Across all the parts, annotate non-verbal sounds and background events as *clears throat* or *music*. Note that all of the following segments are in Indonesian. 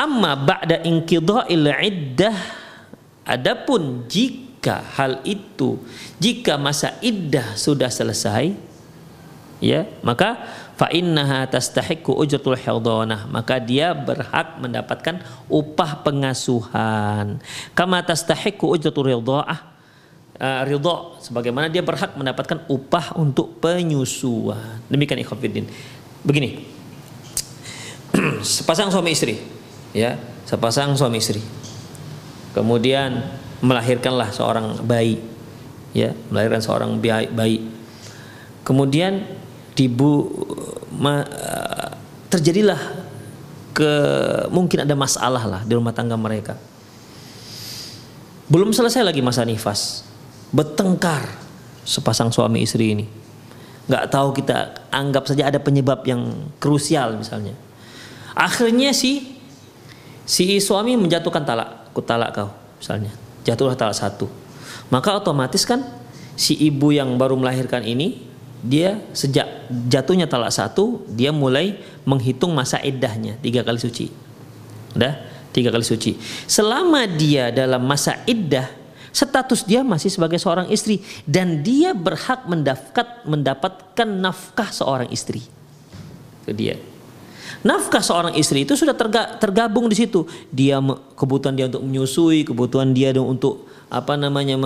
Amma ba'da inqidha'il iddah adapun jika hal itu jika masa iddah sudah selesai ya maka fa innaha tastahiqqu ujratul hidhanah maka dia berhak mendapatkan upah pengasuhan. Kama tastahiqqu ujratul ridhaah uh, ridha sebagaimana dia berhak mendapatkan upah untuk penyusuan. Demikian ikhwatiddin begini. *clears throat* Sepasang suami istri ya sepasang suami istri. Kemudian melahirkanlah seorang bayi. Ya melahirkan seorang bayi, kemudian dibu ma, terjadilah ke mungkin ada masalah lah di rumah tangga mereka. Belum selesai lagi masa nifas. Bertengkar sepasang suami istri ini. Nggak tahu kita anggap saja ada penyebab yang krusial misalnya. Akhirnya si si suami menjatuhkan talak aku talak kau misalnya. Jatuhlah talak satu. Maka otomatis kan si ibu yang baru melahirkan ini dia sejak jatuhnya talak satu dia mulai menghitung masa iddahnya tiga kali suci. Udah tiga kali suci. Selama dia dalam masa iddah status dia masih sebagai seorang istri. Dan dia berhak mendapatkan nafkah seorang istri. Itu dia Nafkah seorang istri itu sudah terga, tergabung di situ. Dia kebutuhan dia untuk menyusui, kebutuhan dia untuk apa namanya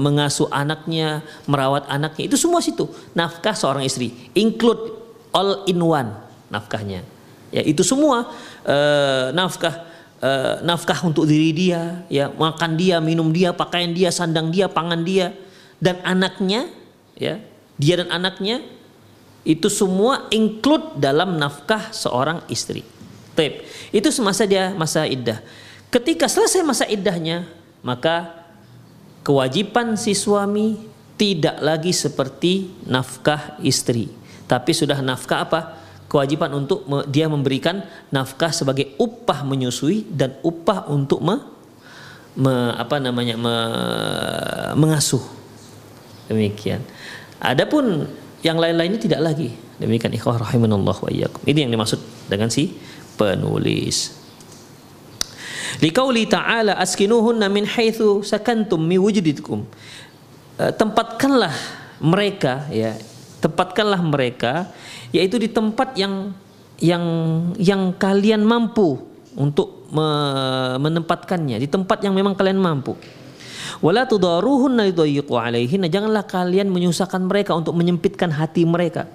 mengasuh anaknya, merawat anaknya. Itu semua situ. Nafkah seorang istri include all in one nafkahnya. Ya, itu semua uh, nafkah uh, nafkah untuk diri dia, ya, makan dia, minum dia, pakaian dia, sandang dia, pangan dia dan anaknya, ya. Dia dan anaknya itu semua include dalam nafkah seorang istri. Tip. Itu semasa dia masa iddah. Ketika selesai masa iddahnya, maka kewajiban si suami tidak lagi seperti nafkah istri, tapi sudah nafkah apa? Kewajiban untuk dia memberikan nafkah sebagai upah menyusui dan upah untuk me, me, apa namanya me, mengasuh. Demikian. Adapun yang lain-lainnya tidak lagi. Demikian ikhwah rahimanallah wa iyyakum. Ini yang dimaksud dengan si penulis. Liqauli ta'ala askinuhunna min haitsu sakantum mi wujudikum. Tempatkanlah mereka ya, tempatkanlah mereka yaitu di tempat yang yang yang kalian mampu untuk menempatkannya, di tempat yang memang kalian mampu. Wala tudaruhunna lidayyiqu alaihinna. Janganlah kalian menyusahkan mereka untuk menyempitkan hati mereka.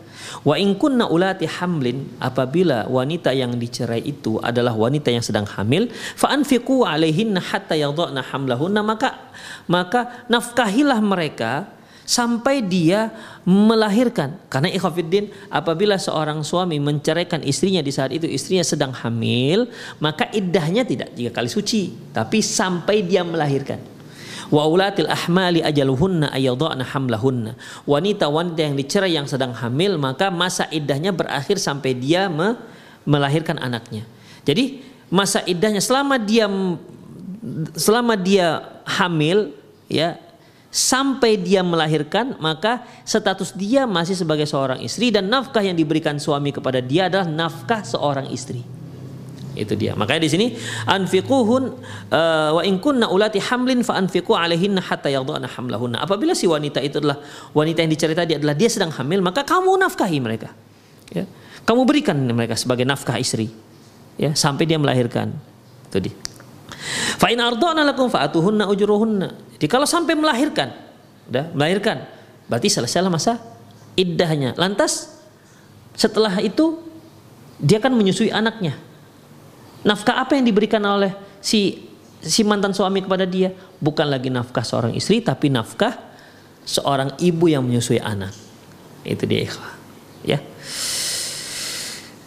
Wa in kunna ulati hamlin apabila wanita yang dicerai itu adalah wanita yang sedang hamil, fa anfiqu alaihinna hatta yadhna hamlahunna maka maka nafkahilah mereka sampai dia melahirkan. Karena ikhwafiddin apabila seorang suami menceraikan istrinya di saat itu istrinya sedang hamil, maka iddahnya tidak tiga kali suci, tapi sampai dia melahirkan wa ulatil ahmali ajaluhunna ayyadhana hamlahunna. Wanita-wanita yang dicerai yang sedang hamil maka masa iddahnya berakhir sampai dia me melahirkan anaknya. Jadi masa iddahnya selama dia selama dia hamil ya sampai dia melahirkan maka status dia masih sebagai seorang istri dan nafkah yang diberikan suami kepada dia adalah nafkah seorang istri itu dia. Makanya di sini anfiquhun uh, wa in kunna ulati hamlin fa anfiqu alaihinna hatta yadhana hamlahunna. Apabila si wanita itu adalah wanita yang dicari tadi adalah dia sedang hamil, maka kamu nafkahi mereka. Ya. Kamu berikan mereka sebagai nafkah istri. Ya, sampai dia melahirkan. Itu dia. Fa in ardana lakum fa'atuhunna ujruhunna. Jadi kalau sampai melahirkan, udah melahirkan, berarti selesailah masa iddahnya. Lantas setelah itu dia kan menyusui anaknya nafkah apa yang diberikan oleh si si mantan suami kepada dia bukan lagi nafkah seorang istri tapi nafkah seorang ibu yang menyusui anak. Itu dia ikhwah. Ya.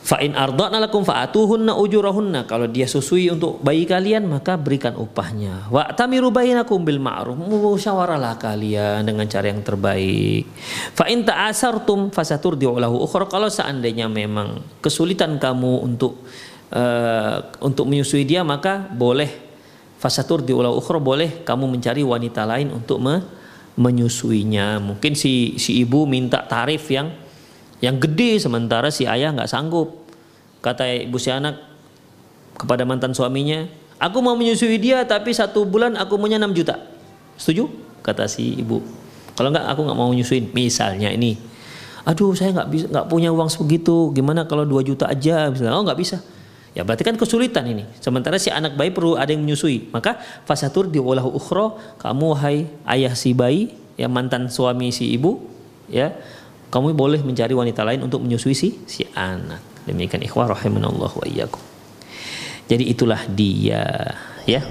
Fa in arda'na lakum fa'atuhunna ujurahunna. Kalau dia susui untuk bayi kalian maka berikan upahnya. Wa tamiru bainakum bil ma'ruf. Musyawarahlah kalian dengan cara yang terbaik. Fa in ta'asartum fasaturdi'u lahu ukhra. Kalau seandainya memang kesulitan kamu untuk uh, untuk menyusui dia maka boleh fasaturdi'u lahu ukhra boleh kamu mencari wanita lain untuk me menyusuinya. Mungkin si si ibu minta tarif yang yang gede sementara si ayah nggak sanggup. Kata ibu si anak kepada mantan suaminya, aku mau menyusui dia tapi satu bulan aku punya 6 juta. Setuju? Kata si ibu. Kalau nggak aku nggak mau menyusuin. Misalnya ini, aduh saya nggak bisa nggak punya uang sebegitu. Gimana kalau 2 juta aja? Misalnya, oh nggak bisa. Ya berarti kan kesulitan ini. Sementara si anak bayi perlu ada yang menyusui. Maka fasatur di walahu ukhro, kamu hai ayah si bayi, yang mantan suami si ibu, ya kamu boleh mencari wanita lain untuk menyusui si si anak. Demikian ikhwah rahimanallah wa iyyakum. Jadi itulah dia ya.